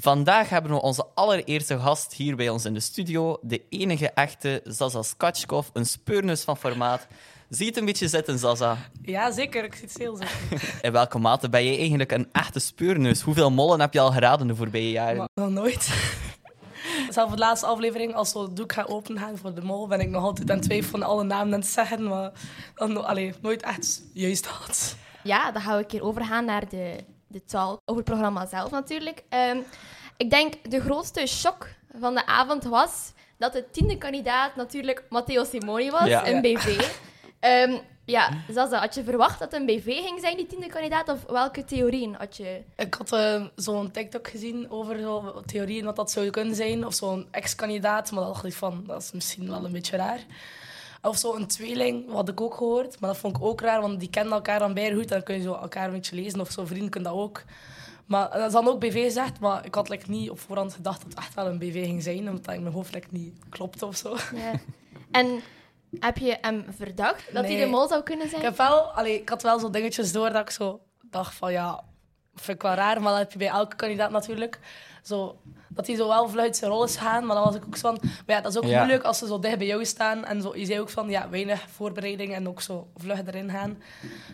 Vandaag hebben we onze allereerste gast hier bij ons in de studio. De enige echte Zaza Skachkov, een speurneus van formaat. Zie je het een beetje zitten, Zaza? Ja, zeker. Ik zit heel zeker. In welke mate ben je eigenlijk een echte speurneus? Hoeveel mollen heb je al geraden de voorbije jaren? Maar nog nooit. Zelf voor de laatste aflevering, als zo het doek gaat opengaan voor de mol, ben ik nog altijd aan het twijfelen van alle namen aan het zeggen, maar dan, allee, nooit echt juist had. Ja, dan gaan we een keer overgaan naar de, de talk over het programma zelf natuurlijk. Ehm, ik denk de grootste shock van de avond was dat de tiende kandidaat natuurlijk Matteo Simoni was, Ja. een BV. Ehm, ja, Zaza, had je verwacht dat een BV ging zijn, die tiende kandidaat? Of welke theorieën had je? Ik had eh, zo'n TikTok gezien over zo theorieën wat dat zou kunnen zijn, of zo'n ex-kandidaat, maar dat dacht ik van, dat is misschien wel een beetje raar. Of zo'n tweeling, wat ik ook gehoord, maar dat vond ik ook raar, want die kennen elkaar dan bijna goed, dan kun je zo elkaar een beetje lezen, of zo'n vrienden kunnen dat ook. Maar dat is dan ook BV gezegd, maar ik had like, niet op voorhand gedacht dat het echt wel een BV ging zijn, omdat dat in mijn hoofd like, niet klopte of zo. Ja. En heb je hem verdacht dat hij de mol zou kunnen zijn? Ik, heb wel, allee, ik had wel zo dingetjes door dat ik zo dacht van ja, vind ik wel raar, maar dat heb je bij elke kandidaat natuurlijk. Zo, dat hij zo wel vlug uit zijn rol is gaan, maar dan was ik ook zo van, maar ja, dat is ook Ja. moeilijk als ze zo dicht bij jou staan en zo, je zei ook van ja, weinig voorbereiding en ook zo vlug erin gaan.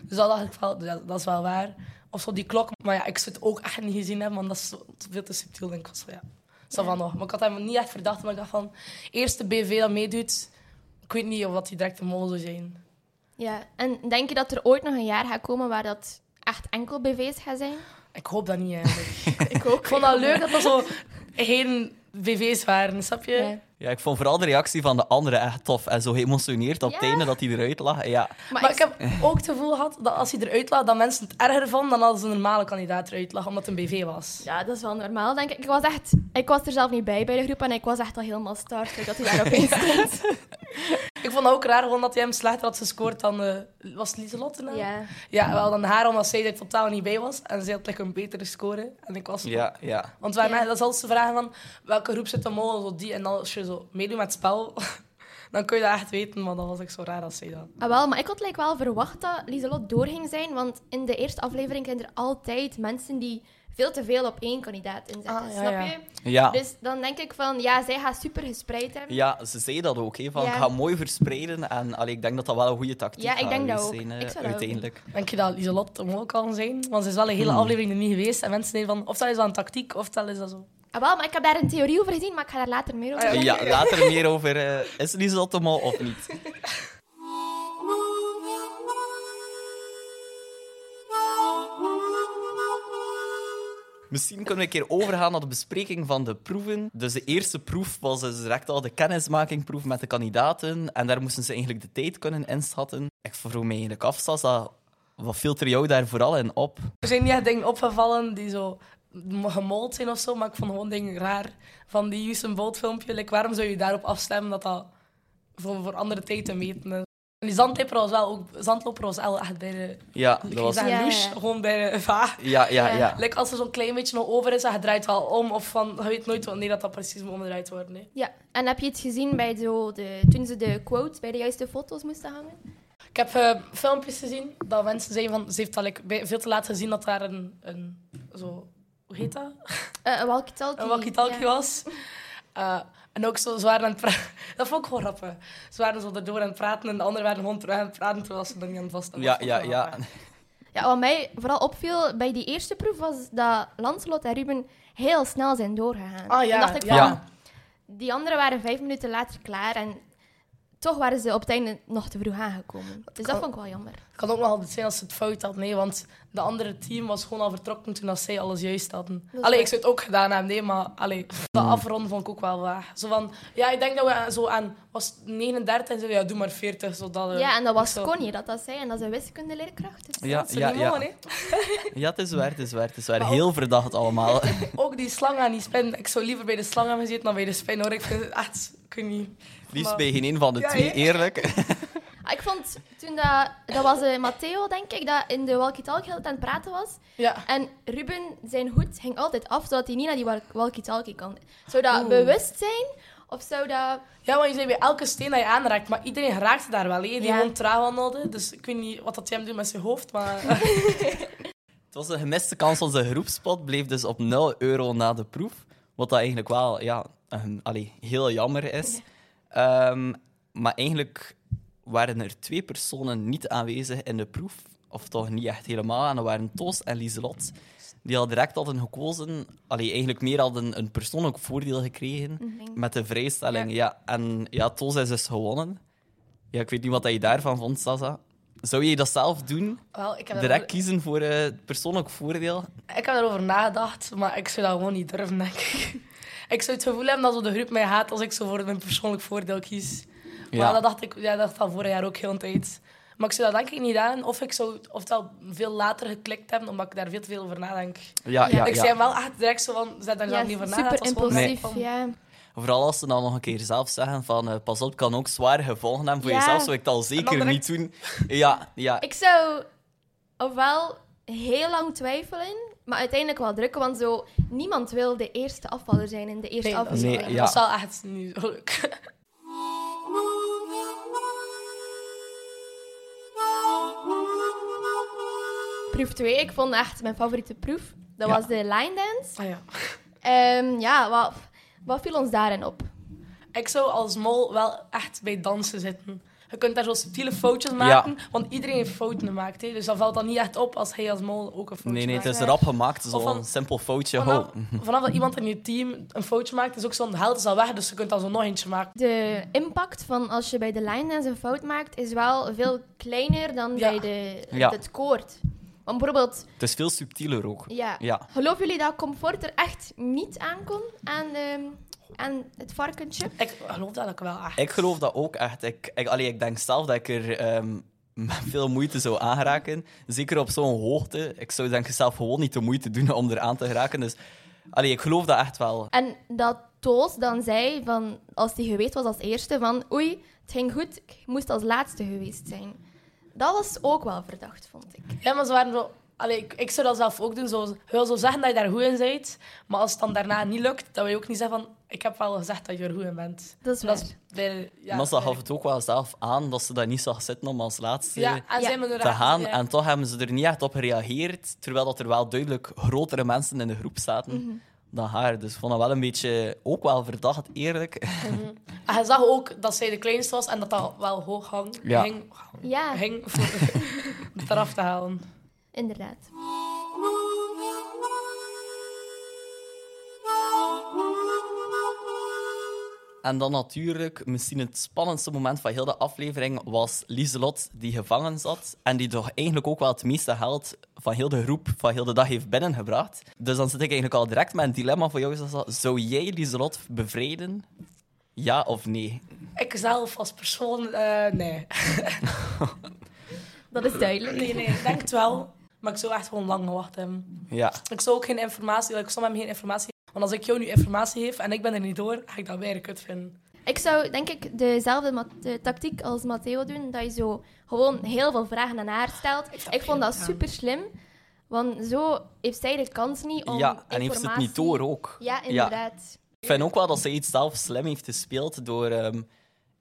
Dus dat dacht ik wel, ja, dat is wel waar. Of zo die klok, maar ja, ik zou het ook echt niet gezien hebben, want dat is zo, veel te subtiel, denk ik. was zo, ja. Dat van nog. Maar ik had hem niet echt verdacht, maar ik dacht van, eerste BV dat meedoet, ik weet niet of dat hij direct een mol zou zijn. Ja. En denk je dat er ooit nog een jaar gaat komen waar dat echt enkel BV's gaat zijn? Ik hoop dat niet eigenlijk. Ik ook. Ik vond dat leuk dat er zo geen BV's waren, snap je? Ja. Ja, ik vond vooral de reactie van de anderen echt tof. En zo geëmotioneerd op het Ja. einde dat hij eruit lag. Ja, Maar, Maar ik, ik heb ook het gevoel gehad dat als hij eruit lag, dat mensen het erger vonden dan als een normale kandidaat eruit lag, omdat het een BV was. Ja, dat is wel normaal, denk ik. Ik was, echt, ik was er zelf niet bij bij de groep en ik was echt al helemaal starstruck dat hij daar opeens stond. Ik vond het ook raar gewoon dat hij hem slechter had gescoord dan... eh, was het Lieselotte nou? Ja. Ja, wel dan haar, omdat zij er totaal niet bij was. En zij had like, een betere score. En ik was... ja, ja. Want waren Ja. dat is altijd de vraag van, welke groep zit de mol? Zo die. En dan als je zo meedoet met het spel, dan kun je dat echt weten. Maar dan was ik zo raar als zij dat... Ah, wel, maar ik had like, wel verwacht dat Lieselot door ging zijn, want in de eerste aflevering zijn er altijd mensen die veel te veel op één kandidaat inzetten, Ah, ja, snap ja. je? Ja. Dus dan denk ik van, ja, zij gaat super gespreid hebben. Ja, ze zei dat ook. Hè, van, Ja. Ga mooi verspreiden. En allee, ik denk dat dat wel een goede tactiek Ja, ik denk dat ook. zijn, Ik zou dat ook uiteindelijk. Denk je dat Lieselot de mol kan zijn? Want ze is wel een hele Hmm. aflevering er niet geweest. En mensen denken van, ofwel is dat een tactiek, ofwel is dat zo... Ah, wel, maar ik heb daar een theorie over gezien, maar ik ga daar later meer over zeggen. Ja, later meer over... eh is Lieselot de Mol of niet? Misschien kunnen we een keer overgaan naar de bespreking van de proeven. Dus de eerste proef was dus direct al de kennismakingproef met de kandidaten. En daar moesten ze eigenlijk de tijd kunnen inschatten. Ik vroeg me eigenlijk af, Sasa, wat filter jou daar vooral in op? Er zijn niet echt dingen opgevallen die zo gemold zijn of zo, maar ik vond gewoon dingen raar. Van die Usain Bolt filmpje, waarom zou je daarop afstemmen dat dat voor, voor andere tijd te meten is? En die zandloper was wel ook, zandloper was wel echt bij de, Ja, dat was... zeggen Ja, louche, ja. gewoon bij de va. Ja, ja, Ja. ja. Like, als er zo'n klein beetje nog over is en je draait wel om, of van, je weet nooit wanneer dat, dat precies moet omgedraaid worden. hè. Ja, en heb je het gezien bij zo de, toen ze de quotes bij de juiste foto's moesten hangen? Ik heb eh, filmpjes gezien dat mensen zeiden van, ze heeft al like, veel te laat gezien dat daar een, een zo, hoe heet dat? Eh, een walkie-talkie. een walkie-talkie ja. was. Eh, en ook zo, ze waren aan het praten. Dat vond ik gewoon grappig. Ze waren zo erdoor aan het praten en de anderen waren gewoon terug aan het praten terwijl ze er niet aan het vast hadden. Ja, ja, ja. grappig. Ja, wat mij vooral opviel bij die eerste proef was dat Lancelot en Ruben heel snel zijn doorgegaan. Ah, ja, Dan dacht ik van, ja. die anderen waren vijf minuten later klaar en toch waren ze op het einde nog te vroeg aangekomen. Dus dat vond ik wel jammer. Het kan ook nog altijd zijn als ze het fout hadden. Nee, want de andere team was gewoon al vertrokken toen dat zij alles juist hadden. Allee, ik zou het ook gedaan hebben, nee, maar allee, dat afronden vond ik ook wel waar. Zo van, ja, ik denk dat we aan- zo aan was het 39 en zo, ja, doe maar 40, zodat... eh, Ja, en dat was zo- Connie dat dat zei en dat is een wiskundeleerkracht. Dus Ja, Dat is ja, niet ja. Ja, het is waar, het is waar. Het is waar. Maar Heel verdacht allemaal. Ook die slang aan die spin. Ik zou liever bij de slang hebben gezeten dan bij de spin, hoor. Ik vind het echt... Ik weet niet... Liefst Maar- bij geen een van de Ja, twee, eerlijk. Ah, Ik vond toen dat... Dat was eh, Matteo, denk ik, dat in de walkie-talkie aan het praten was. Ja. En Ruben, zijn hoed ging altijd af, zodat hij niet naar die wal- walkie-talkie kan. Zou dat Oeh. bewust zijn? Of zou dat... Ja, want je zei bij elke steen dat je aanraakt, maar iedereen raakt daar wel, hè. Die Ja. wandelde. Dus ik weet niet wat dat hem doet met zijn hoofd, maar... Het was een gemiste kans. Onze groepspot bleef dus op 0 euro na de proef. Wat dat eigenlijk wel ja, een, allee, heel jammer is. Ehm, maar eigenlijk waren er twee personen niet aanwezig in de proef. Of toch niet echt helemaal. En dat waren Toos en Lieselot. Die hadden direct hadden gekozen. Allee, eigenlijk meer hadden een persoonlijk voordeel gekregen met de vrijstelling. Ja. en ja, Toos is dus gewonnen. Ja, ik weet niet wat je daarvan vond, Sasa. Zou je dat zelf doen? Wel, ik heb Direct kiezen voor eh, persoonlijk voordeel? Ik heb erover nagedacht, maar ik zou dat gewoon niet durven, denk ik. Ik zou het gevoel hebben dat zo de groep mij haat als ik zo voor mijn persoonlijk voordeel kies. Maar Ja. dat dacht ik ja, dat dacht al vorig jaar ook heel een tijd. Maar ik zou dat denk ik niet aan. Of ik zou veel later geklikt hebben, omdat ik daar veel te veel over nadenk. Ja, ja, ik ja. zei wel echt direct zo van, zet daar Ja, zelf niet over nagedacht. super impulsief, van- ja. Vooral als ze dan nog een keer zelf zeggen van eh, pas op, kan ook zware gevolgen hebben voor Ja. jezelf, zou ik het al zeker dan niet doen. Ja, ja. Ik zou ofwel heel lang twijfelen, maar uiteindelijk wel drukken, want zo, niemand wil de eerste afvaller zijn in de eerste Nee, aflevering. Nee, dat is wel echt niet zo leuk. Proef 2, ik vond echt mijn favoriete proef. Dat Ja. was de line dance. Ah, ja. Ehm, ja, wat, wat viel ons daarin op? Ik zou als mol wel echt bij dansen zitten. Je kunt daar zo subtiele foutjes maken, want iedereen heeft fouten gemaakt. Hè. Dus dan valt dat niet echt op als hij als mol ook een foutje Nee, nee, maakt. het is rap gemaakt, zo'n simpel foutje. Vanaf, Ho. vanaf dat iemand in je team een foutje maakt, is ook zo'n held is al weg, dus je kunt dan zo nog eentje maken. De impact van als je bij de line dance een fout maakt, is wel veel kleiner dan Ja. bij de, Ja. het koord. Want bijvoorbeeld, Het is veel subtieler ook. ja, Ja. geloven jullie dat comfort er echt niet aankon aan, de, aan het varkentje? Ik geloof dat ook wel echt. Ik geloof dat ook echt. Ik, ik, allee, ik denk zelf dat ik er ehm, met veel moeite zou aangeraken. Zeker op zo'n hoogte. Ik zou denk ik zelf gewoon niet de moeite doen om er aan te geraken. Dus allee, ik geloof dat echt wel. En dat Toos dan zei, van, als hij geweest was als eerste, van oei, het ging goed, ik moest als laatste geweest zijn. Dat was ook wel verdacht, vond ik. Ja, maar ze waren zo... Allee, ik, ik zou dat zelf ook doen. Zo, je wil zo zeggen dat je daar goed in bent, maar als het dan daarna niet lukt, dan wil je ook niet zeggen van... Ik heb wel gezegd dat je er goed in bent. Dat is Dat waar. is bij, ja, maar ze bij- gaf het ook wel zelf aan dat ze dat niet zag zitten om als laatste Ja, en Ja. te gaan. ja. En toch hebben ze er niet echt op gereageerd. Terwijl dat er wel duidelijk grotere mensen in de groep zaten Mhm. dan haar. Dus ik vond dat wel een beetje ook wel verdacht, eerlijk. En je zag ook dat zij de kleinste was en dat dat wel hoog hang, Ja. ging, Ja, ging voor het eraf te halen. Inderdaad. En dan natuurlijk, misschien het spannendste moment van heel de aflevering was Lieselot die gevangen zat. En die toch eigenlijk ook wel het meeste geld van heel de groep van heel de dag heeft binnengebracht. Dus dan zit ik eigenlijk al direct met een dilemma voor jou. Zou jij Lieselot bevrijden? Ja of nee? Ik zelf als persoon, eh, nee. Dat is duidelijk. nee. Nee, ik denk het wel. Maar ik zou echt gewoon lang gewacht hebben. Ja. Ik zou ook geen informatie, ik zou hem geen informatie Want als ik jou nu informatie geef en ik ben er niet door, ga ik dat weer kut vinden. Ik zou denk ik dezelfde de tactiek als Matteo doen. Dat je zo gewoon heel veel vragen aan haar stelt. Ik vond dat super slim. Want zo heeft zij de kans niet om. ja, en heeft ze het niet informatie- door ook. Ja, inderdaad. Ik vind ook wel dat ze iets zelf slim heeft gespeeld door ehm,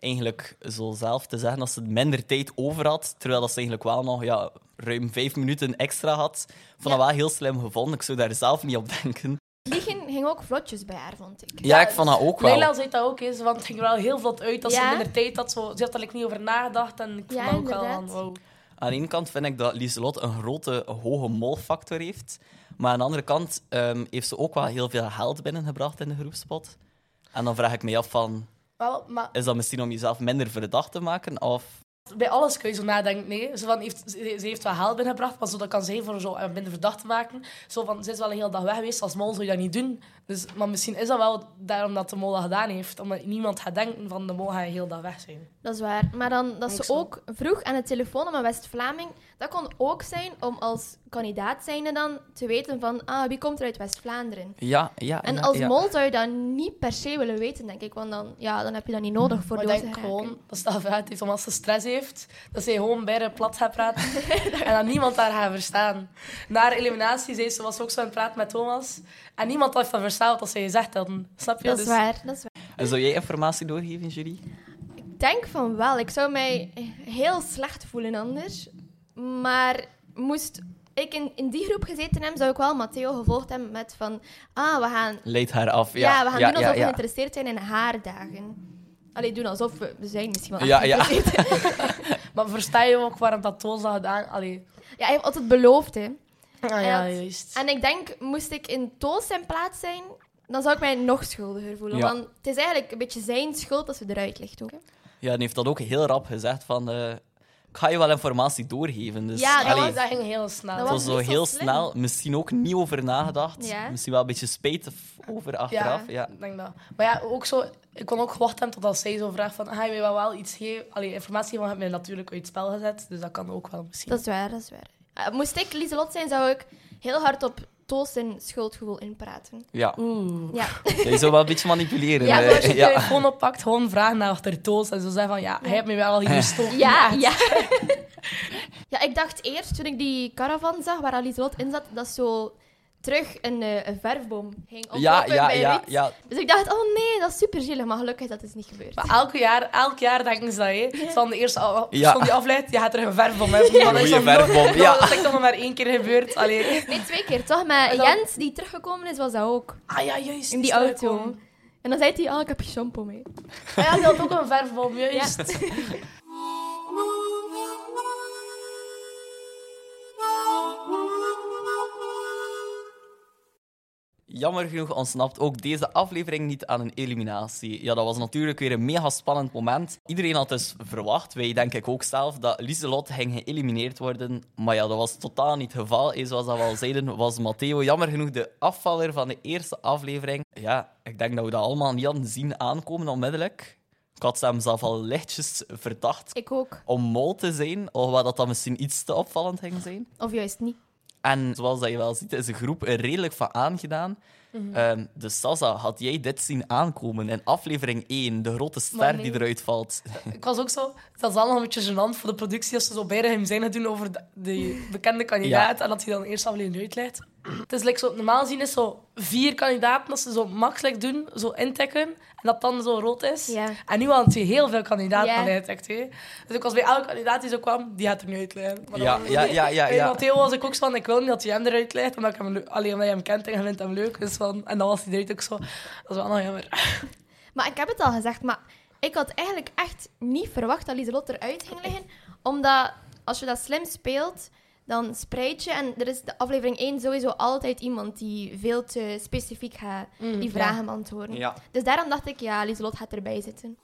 eigenlijk zo zelf te zeggen dat ze minder tijd over had, terwijl dat ze eigenlijk wel nog ja, ruim vijf minuten extra had. Ik vond Ja. dat wel heel slim gevonden. Ik zou daar zelf niet op denken. Liegen ging ook vlotjes bij haar, vond ik. Ja, ik vond dat ook wel. Leila zei dat ook eens, want het ging er wel heel vlot uit dat Ja. ze minder tijd had. Zo, ze had er like, niet over nagedacht en ik vond Ja, dat ook wel inderdaad. van, wow. Aan de ene kant vind ik dat Lieselot een grote, hoge molfactor heeft. Maar aan de andere kant ehm, heeft ze ook wel heel veel geld binnengebracht in de groepspot. En dan vraag ik me af van, Wel, maar is dat misschien om jezelf minder verdacht te maken? Of bij alles kun je zo nadenken. Nee. Zo van, heeft, ze, ze heeft wel geld binnengebracht, maar zo, dat kan zijn voor zo eh, minder verdacht te maken. Zo van, ze is wel een hele dag weg geweest, als mol zou je dat niet doen. Dus, maar misschien is dat wel daarom dat de mol dat gedaan heeft. Omdat niemand gaat denken van de mol gaat een hele dag weg zijn. Dat is waar. Maar dan dat ze zo. ook vroeg aan het telefoon om een West-Vlaming, dat kon ook zijn om als kandidaat zijnde dan te weten van ah, wie komt er uit West-Vlaanderen. ja, ja. En ja, als ja. mol zou je dat niet per se willen weten, denk ik. Want dan, ja, dan heb je dat niet nodig voor Maar door ik denk gewoon dat ze dat uit heeft, omdat ze stress heeft. Dat ze gewoon bij haar plat gaat praten. en dat niemand haar gaat verstaan. Na eliminatie zei ze, was ook zo aan het praten met Thomas. En niemand heeft dat verstaan wat ze gezegd hadden. Snap je? Dat is Dus- waar, dat is waar. En zou jij informatie doorgeven, Julie? Ik denk van wel. Ik zou mij heel slecht voelen anders. Maar moest ik in, in die groep gezeten heb, zou ik wel Matteo gevolgd hebben met van... Ah, we gaan, Leid haar af. ja, Ja, we gaan ja, doen alsof ja, we geïnteresseerd zijn in haardagen. Allee, doen alsof we, we zijn misschien wel Ja, ja. Maar versta je ook waarom dat Toos dat gedaan? Allee. Ja, hij heeft altijd beloofd, hè. Ah ja, Ja, juist. En ik denk, moest ik in Toos zijn plaats zijn, dan zou ik mij nog schuldiger voelen. Ja. Want het is eigenlijk een beetje zijn schuld als ze eruit ligt ook. Hè. Ja, en heeft dat ook heel rap gezegd van... eh, ga je wel informatie doorgeven. Dus, Ja, dat allee, dat, dat ging heel snel. Dat was zo heel slim. snel. Misschien ook niet over nagedacht. Ja. Misschien wel een beetje spijt over achteraf. Ja. ik denk dat. Maar ja, ook zo, ik kon ook gewacht hebben totdat zij zo vraagt van, ga je mij wel, wel iets geven? Allee, informatie van heb mij natuurlijk uit het spel gezet, dus dat kan ook wel misschien. Dat is waar, dat is waar. Eh, moest ik Lieselot zijn, zou ik heel hard op Toos zijn schuldgevoel inpraten. Ja. Oeh. Ja. Je zou wel een beetje manipuleren. Ja, als je je ja. telefoon oppakt, gewoon vragen naar achter Toos en zo zeggen van, ja, hij heeft me wel al hier gestoken. Ja, ja. ja, ik dacht eerst, toen ik die caravan zag waar Lieselot in zat, dat zo terug een, eh, een verfboom ging Ja, oplopen ja, bij ja, ja. Dus ik dacht, oh nee, dat is super zielig. Maar gelukkig is dat dus niet gebeurd. Maar elk jaar, elk jaar denken ze dat, hè. Van de eerste Ja. persoon die afleidt, je gaat er een verfbom hebben. Maar is nog nooit- verfbom, ja. Dat is nog maar één keer gebeurd. Allee. Nee, twee keer toch? Dan- Jens, die teruggekomen is, was dat ook. Ah ja, juist. In die is auto. En dan zei hij, oh, ik heb je shampoo mee. Ah ja, die had ook een verfbom, juist. Jammer genoeg ontsnapt ook deze aflevering niet aan een eliminatie. Ja, dat was natuurlijk weer een mega spannend moment. Iedereen had dus verwacht, wij denk ik ook zelf, dat Lieselot ging geëlimineerd worden. Maar ja, dat was totaal niet het geval. Eh, Zoals dat we al zeiden, was Matteo jammer genoeg de afvaller van de eerste aflevering. Ja, ik denk dat we dat allemaal niet hadden zien aankomen onmiddellijk. Ik had hem zelf al lichtjes verdacht Ik ook. om mol te zijn, of wat dat dan misschien iets te opvallend ging zijn. Of juist niet. En zoals dat je wel ziet, is de groep er redelijk van aangedaan. Mhm. Ehm, dus Sasa, had jij dit zien aankomen in aflevering 1, de grote ster nee. die eruit valt? Ik was ook zo... Dat is allemaal een beetje gênant voor de productie als ze zo beide hem zijn doen over de, de bekende kandidaat en dat hij dan de eerste aflevering uitleidt. Het is like zo, normaal zien is zo vier kandidaten dat ze zo max like doen, zo intikken en dat dan zo rood is. Ja. En nu hadden ze heel veel kandidaten Ja. Dus ik was bij elke kandidaat die zo kwam, die gaat er nu uitleiden. Maar Ja, dan- ja, ja, ja, ja. Matteo was ik ook zo van, ik wil niet dat hij hem eruit leidt, omdat, ik hem alleen omdat je hem kent en je vindt hem leuk. Dus van, en dan was hij eruit ook zo. Dat is wel nog jammer. Maar ik heb het al gezegd, maar ik had eigenlijk echt niet verwacht dat Lieselot eruit ging liggen. Omdat als je dat slim speelt, dan spreid je. En er is de aflevering 1 sowieso altijd iemand die veel te specifiek gaat Mm, die ja. vragen beantwoorden. Ja. Dus daarom dacht ik, ja, Lieselot gaat erbij zitten.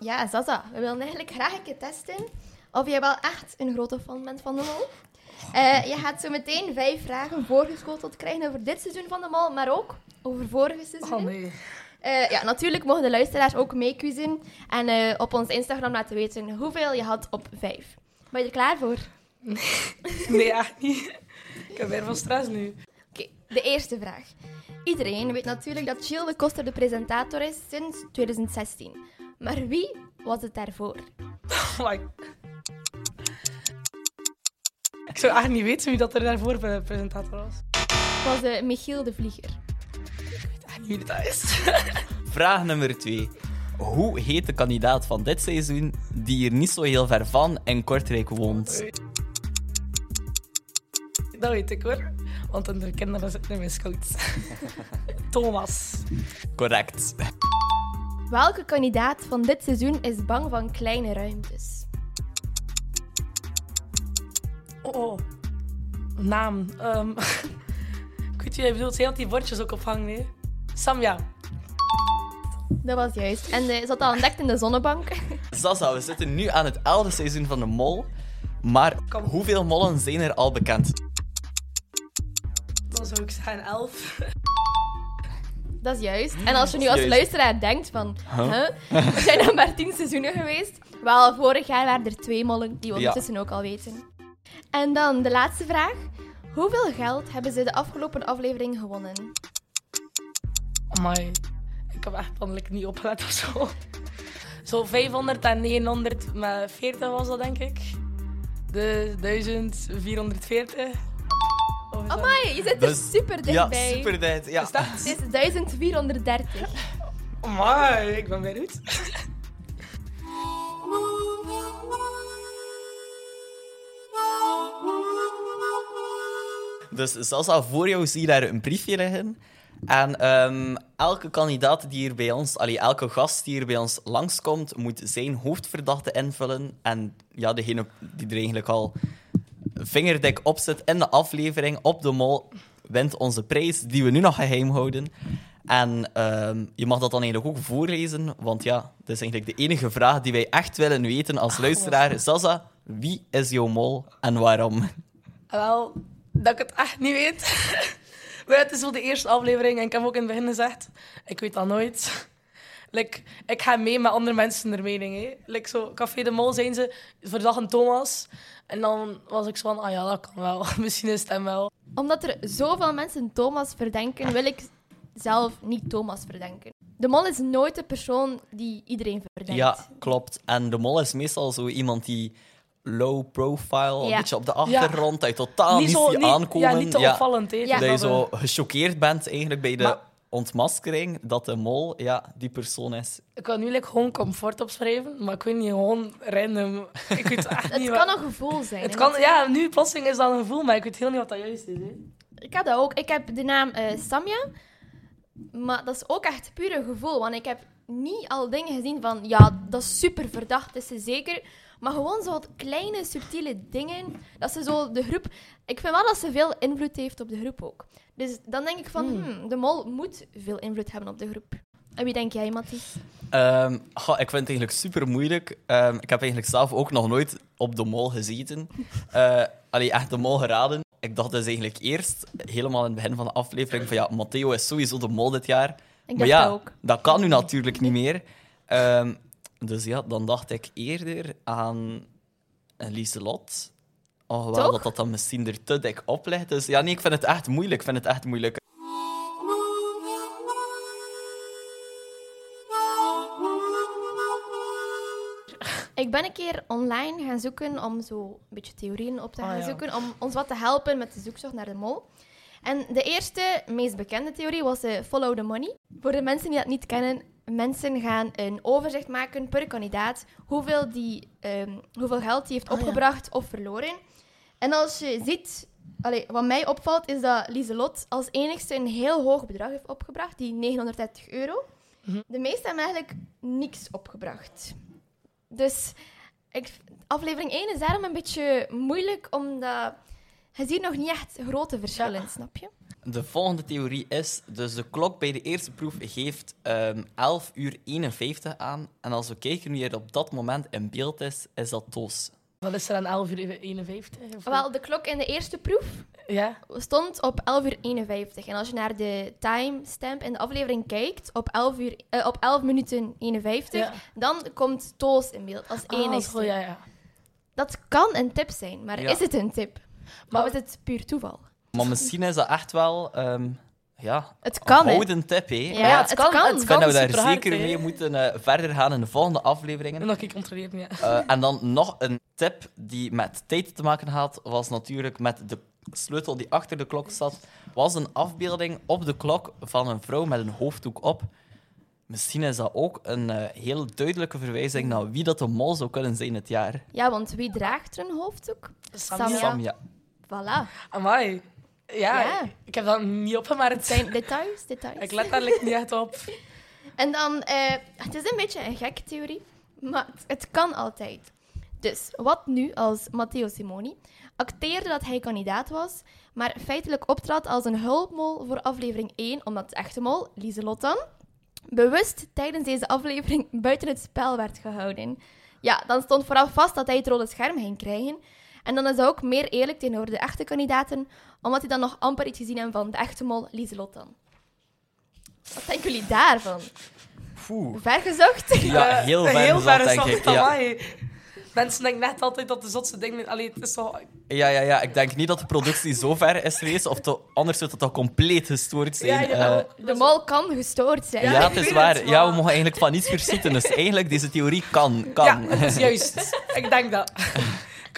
Ja, Zaza, we willen eigenlijk graag een keer testen of jij wel echt een grote fan bent van de Mol. Eh, je gaat zo meteen vijf vragen voorgeschoteld krijgen over dit seizoen van de Mol, maar ook over vorige seizoenen. Oh nee. Eh, ja, natuurlijk mogen de luisteraars ook meekiezen en eh, op ons Instagram laten weten hoeveel je had op vijf. Ben je er klaar voor? Nee, echt niet. Ik heb weer van stress nu. Oké, de eerste vraag. Iedereen weet natuurlijk dat Gilles de Koster de presentator is sinds 2016. Maar wie was het daarvoor? Oh my- Ik zou echt niet weten wie dat er daarvoor de presentator was. Het was eh, Michiel de Vlieger. Dat is. Vraag nummer 2. Hoe heet de kandidaat van dit seizoen die hier niet zo heel ver van in Kortrijk woont? Dat weet ik hoor. Want onder kinderen zitten in mijn scouts. Thomas. Correct. Welke kandidaat van dit seizoen is bang van kleine ruimtes? Oh. Naam. Ehm ik weet niet, bedoelt, had die bordjes ook ophangen, hè? Samja. Dat was juist. En eh, ze zat al ontdekt in de zonnebank. Sasa, we zitten nu aan het elfde seizoen van de Mol. Maar Kom. hoeveel mollen zijn er al bekend? Dan zou ik zeggen elf. Dat is juist. En als je nu als Juist. luisteraar denkt van... Huh? Er zijn er maar tien seizoenen geweest. Wel, vorig jaar waren er twee mollen, die we Ja. ondertussen ook al weten. En dan de laatste vraag. Hoeveel geld hebben ze de afgelopen aflevering gewonnen? Amai, ik heb echt niet opgelet of zo. Zo 500 en 900 40 was dat, denk ik. De 1440. Oh Amai, je zit er dus- super dichtbij. Ja, super dicht. Ja. Het is 1430. Amai, ik ben benieuwd. Dus zelfs al voor jou zie je daar een briefje liggen en ehm, elke kandidaat die hier bij ons, allee, elke gast die hier bij ons langskomt, moet zijn hoofdverdachte invullen. En ja, degene die er eigenlijk al vingerdik op zit in de aflevering op de mol, wint onze prijs, die we nu nog geheim houden. En ehm, je mag dat dan eigenlijk ook voorlezen, want ja, dat is eigenlijk de enige vraag die wij echt willen weten als luisteraar. Zaza, wie is jouw mol en waarom? Wel, dat ik het echt niet weet. maar het is wel de eerste aflevering en ik heb ook in het begin gezegd, ik weet dat nooit. Like, ik ga mee met andere mensen naar mening. Hè. Like zo, Café de Mol zijn ze, verdacht een Thomas. En dan was ik zo van, ah ja, dat kan wel. Misschien is het hem wel. Omdat er zoveel mensen Thomas verdenken, wil ik zelf niet Thomas verdenken. De mol is nooit de persoon die iedereen verdenkt. Ja, klopt. En de mol is meestal zo iemand die low profile, een beetje op de achtergrond, dat je totaal niet, zo, ziet niet, aankomen. Ja, niet te Ja, opvallend. Hè, Ja. Dat je zo gechoqueerd bent eigenlijk bij de Maar- ontmaskering dat de mol ja, die persoon is. Ik kan nu like, gewoon comfort opschrijven, maar ik weet niet, gewoon random. Ik weet echt Het niet kan wat... een gevoel zijn. Het kan, ja, nu plotseling is dat een gevoel, maar ik weet heel niet wat dat juist is. Hè. Ik had dat ook. Ik heb de naam eh, Samja. Maar dat is ook echt puur een gevoel. Want ik heb niet al dingen gezien van... Ja, dat is super verdacht, is ze zeker. Maar gewoon zo wat kleine, subtiele dingen. Dat ze zo de groep... Ik vind wel dat ze veel invloed heeft op de groep ook. Dus dan denk ik van... hmm, de mol moet veel invloed hebben op de groep. En wie denk jij, Mathies? Ehm, goh, ik vind het eigenlijk super moeilijk. Ehm, ik heb eigenlijk zelf ook nog nooit op de mol gezeten. Eh allee, echt de mol geraden. Ik dacht dus eigenlijk eerst, helemaal in het begin van de aflevering, van ja, Matteo is sowieso de mol dit jaar. Ik maar dacht ja, dat ook. dat kan nu natuurlijk niet meer. Ehm, dus ja, dan dacht ik eerder aan Lieselot. Alhoewel Toch? dat dat dan misschien er te dik op ligt. Dus ja, nee, ik vind het echt moeilijk. Ik vind het echt moeilijk. Ik ben een keer online gaan zoeken om zo een beetje theorieën op te Ah, gaan ja. zoeken, om ons wat te helpen met de zoektocht naar de mol. En de eerste, meest bekende theorie was eh, follow the money. Voor de mensen die dat niet kennen, mensen gaan een overzicht maken per kandidaat hoeveel, die, ehm, hoeveel geld die heeft Ah, ja. opgebracht of verloren. En als je ziet, allee, wat mij opvalt, is dat Lieselot als enigste een heel hoog bedrag heeft opgebracht, die 930 euro. Mhm. De meesten hebben eigenlijk niks opgebracht. Dus ik, aflevering 1 is daarom een beetje moeilijk, omdat je ziet nog niet echt grote verschillen, snap je? De volgende theorie is, dus de klok bij de eerste proef geeft ehm 11 uur 51 aan. En als we kijken wie er op dat moment in beeld is, is dat Toos. Wat is er aan 11 uur 51? Of Wel, de klok in de eerste proef Ja? stond op 11 uur 51. En als je naar de timestamp in de aflevering kijkt, op 11, uur, eh, op 11 minuten 51, Ja. dan komt Toos in beeld als Ah, enigste. zo, ja, ja. Dat kan een tip zijn, maar Ja. is het een tip? Maar- of is het puur toeval? Maar misschien is dat echt wel ehm ja, Het kan, hè? houden tip, hè? Ja, Ja, het, het kan. kan, het Ik dat we daar zeker mee moeten eh, verder gaan in de volgende afleveringen. En nog ik controleren, ja. Eh, en dan nog een tip die met tijd te maken had, was natuurlijk met de sleutel die achter de klok zat, was een afbeelding op de klok van een vrouw met een hoofddoek op. Misschien is dat ook een eh, heel duidelijke verwijzing naar wie dat de mol zou kunnen zijn het jaar. Ja, want wie draagt er een hoofddoek? Samja. Samja. Voilà. Amai. Ja, Ja. ik heb dat niet opgemerkt. Het zijn details, details. Ik let daar niet echt op. En dan, eh, het is een beetje een gekke theorie, maar het, kan altijd. Dus, wat nu als Matteo Simoni acteerde dat hij kandidaat was, maar feitelijk optrad als een hulpmol voor aflevering 1, omdat de echte mol, Lieselot dan, bewust tijdens deze aflevering buiten het spel werd gehouden. Ja, dan stond vooraf vast dat hij het rode scherm ging krijgen. En dan is dat ook meer eerlijk tegenover de echte kandidaten, omdat hij dan nog amper iets gezien hebben van de echte mol, Lieselot dan. Wat denken jullie daarvan? Poeh. Vergezocht? Ja, heel ver heel gezocht, ver denk gezocht, ik. Ja. Mensen denken net altijd dat de zotste dingen... Allee, het is zo... Ja, ja, ja, ik denk niet dat de productie zo ver is geweest, of to- anders zou het toch compleet gestoord zijn. Ja, ja, Eh. De mol kan gestoord zijn. ja, het is waar. het, Ja, we mogen eigenlijk van niets verschieten. Dus eigenlijk, deze theorie kan. kan. Ja, dat is juist. ik denk dat.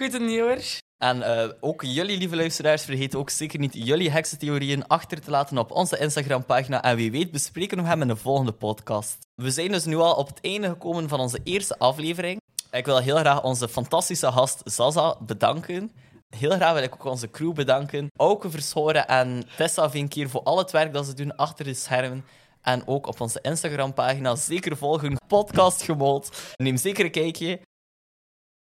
Niet, hoor. En eh, ook jullie, lieve luisteraars, vergeet ook zeker niet jullie heksentheorieën achter te laten op onze Instagram-pagina. En wie weet bespreken we hem in de volgende podcast. We zijn dus nu al op het einde gekomen van onze eerste aflevering. Ik wil heel graag onze fantastische gast Zaza bedanken. Heel graag wil ik ook onze crew bedanken. Auke Verschoren en Tessa Vinkier voor al het werk dat ze doen achter de schermen. En ook op onze Instagram-pagina zeker volgen. Podcast Gemold. Neem zeker een kijkje.